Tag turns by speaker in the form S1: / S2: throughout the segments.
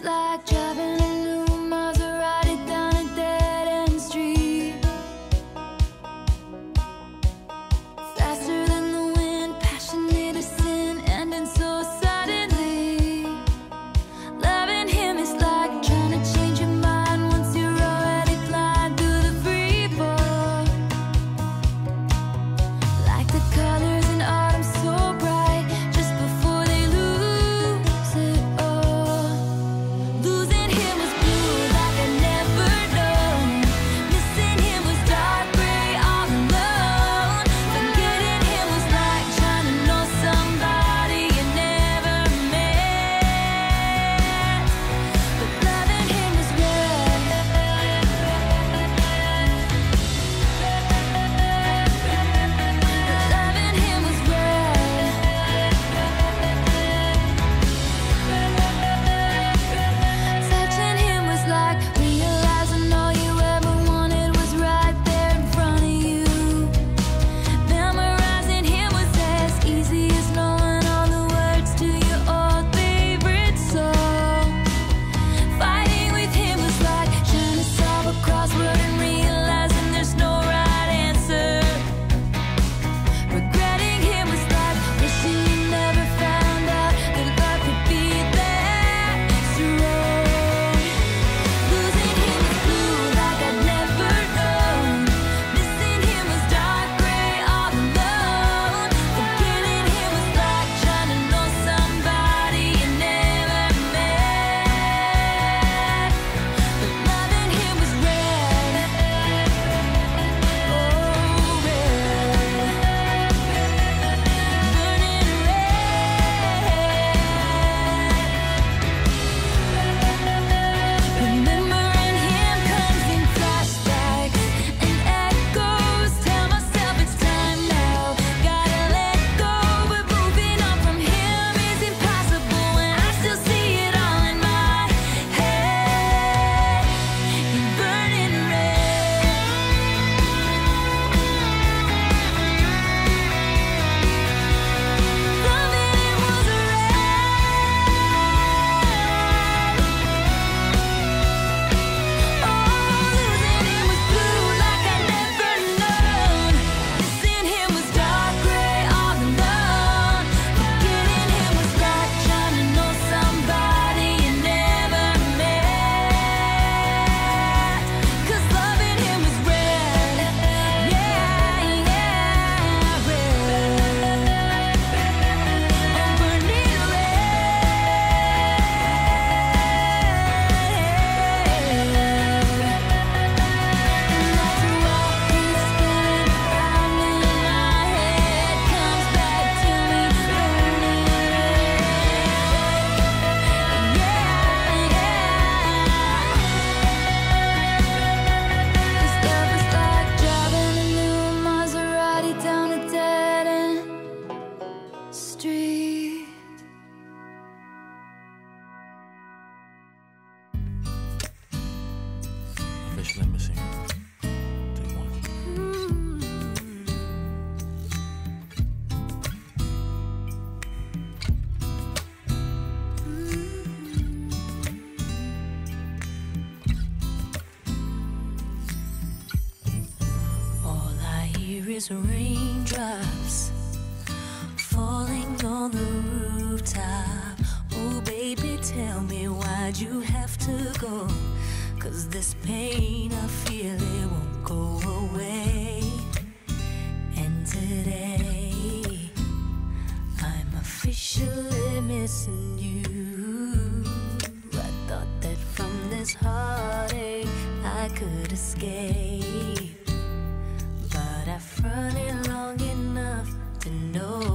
S1: like is raindrops falling on the rooftop. Oh, baby, tell me why'd you have to go? Cause this pain I feel it won't go away. And today I'm officially missing you. I thought that from this heartache I could escape. But I've run it long enough to know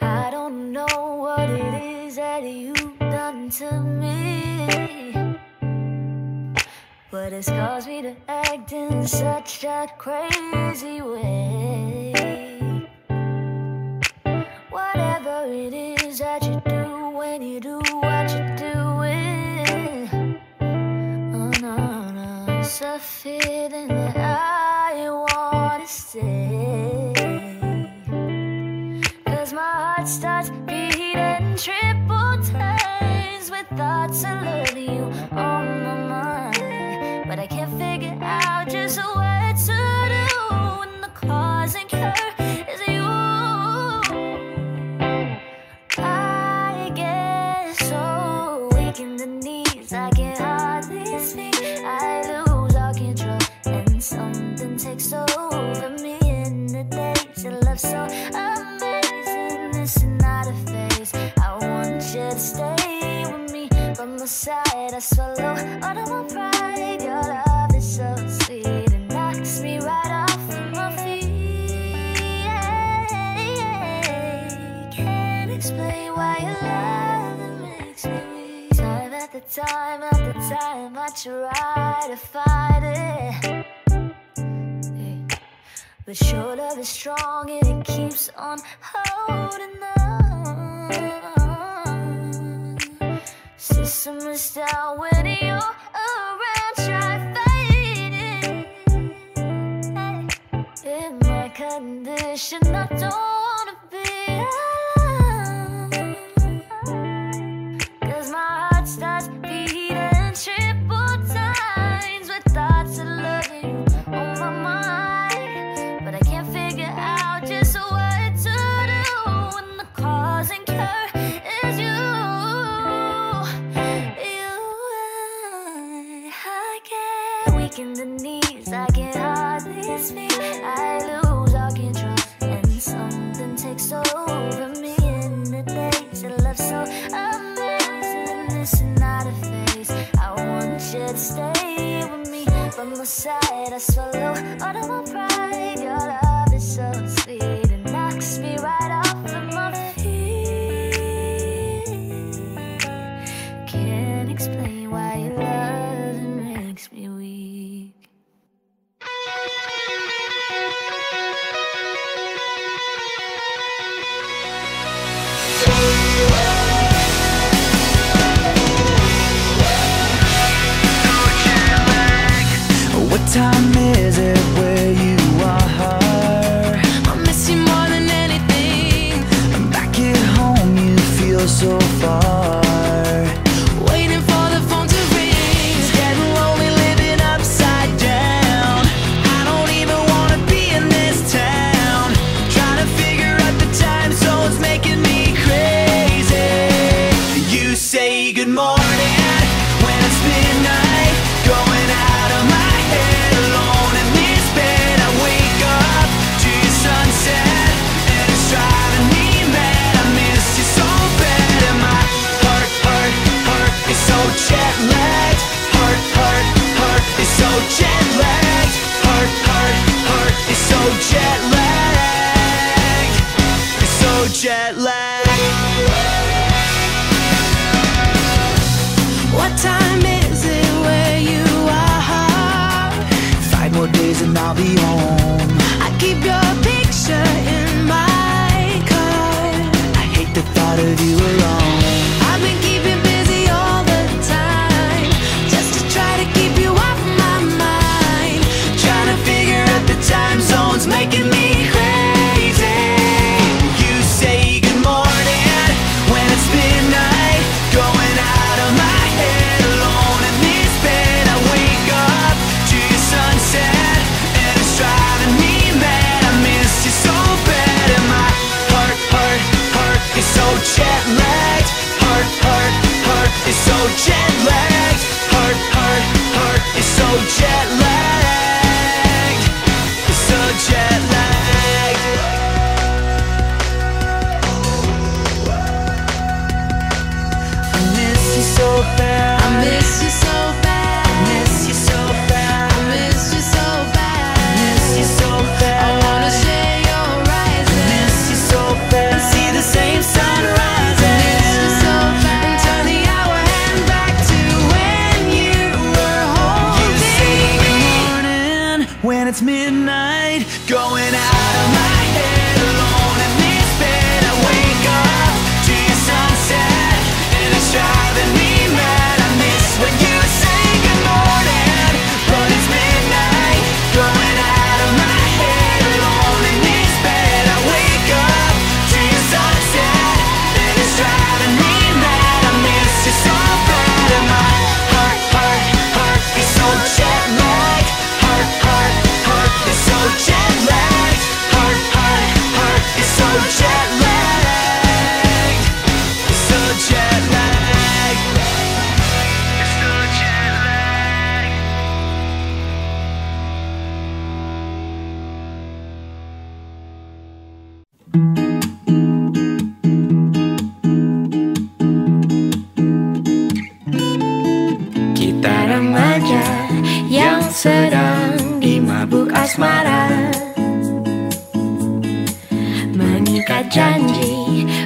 S1: I don't know
S2: what it is that you've done to me But it's caused me to act in such a crazy way. A feeling that I wanna stay. Cause my heart starts beating triple times with thoughts alone. inside I swallow all of my pride. Your love is so sweet It knocks me right off of my feet. Can't explain why your love makes me weak. Time after time after time I try to fight it. But your love is strong and it keeps on holding on. System is down when you're around, try fighting. In my condition, I don't. stay with me. By my side, I swallow all of my pride. Your love is so sweet. It knocks me right off of my feet
S3: so far.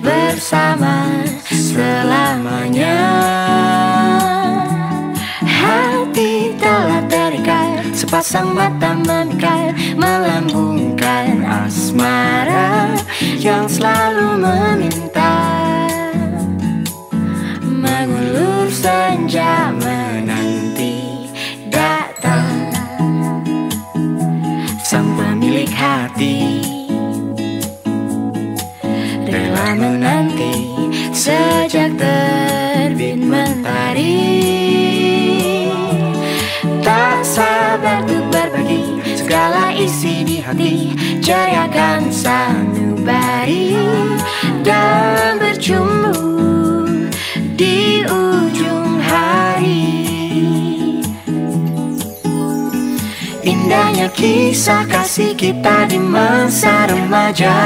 S4: bersama selamanya. Hati telah terikat Sepasang mata memikat Melambungkan asmara Yang selalu meminta. Mengulur senjaman Sejak terbit mentari Tak sabar untuk berbagi Segala isi di hati Ceriakan sanubari. Dan bercumbu di ujung hari. Indahnya kisah kasih kita di masa remaja.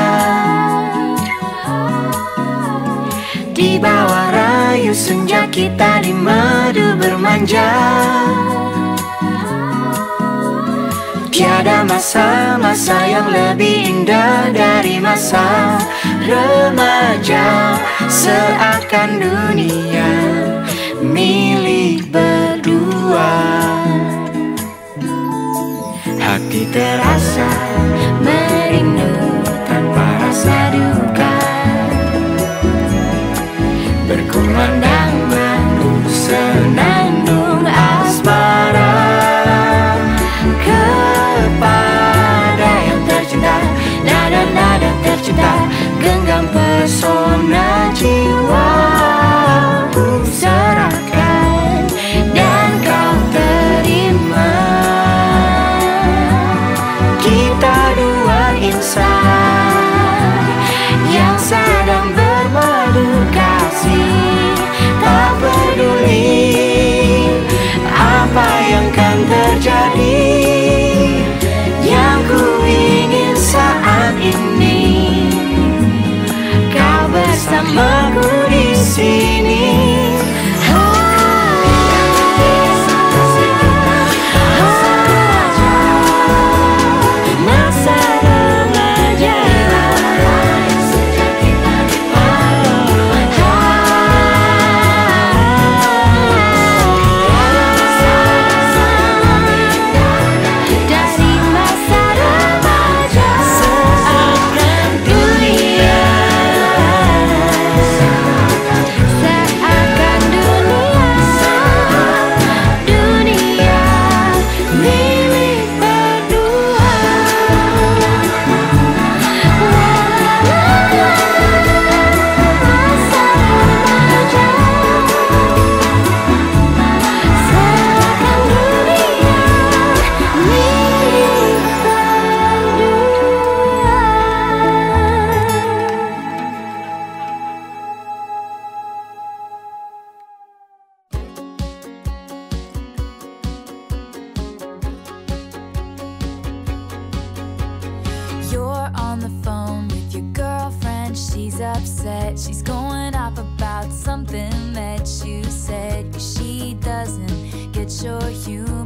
S4: Di bawah rayu senja kita di madu bermanja. Tiada masa-masa yang lebih indah dari masa remaja Seakan dunia.
S1: Upset. She's going off about something that you said. She doesn't get your humor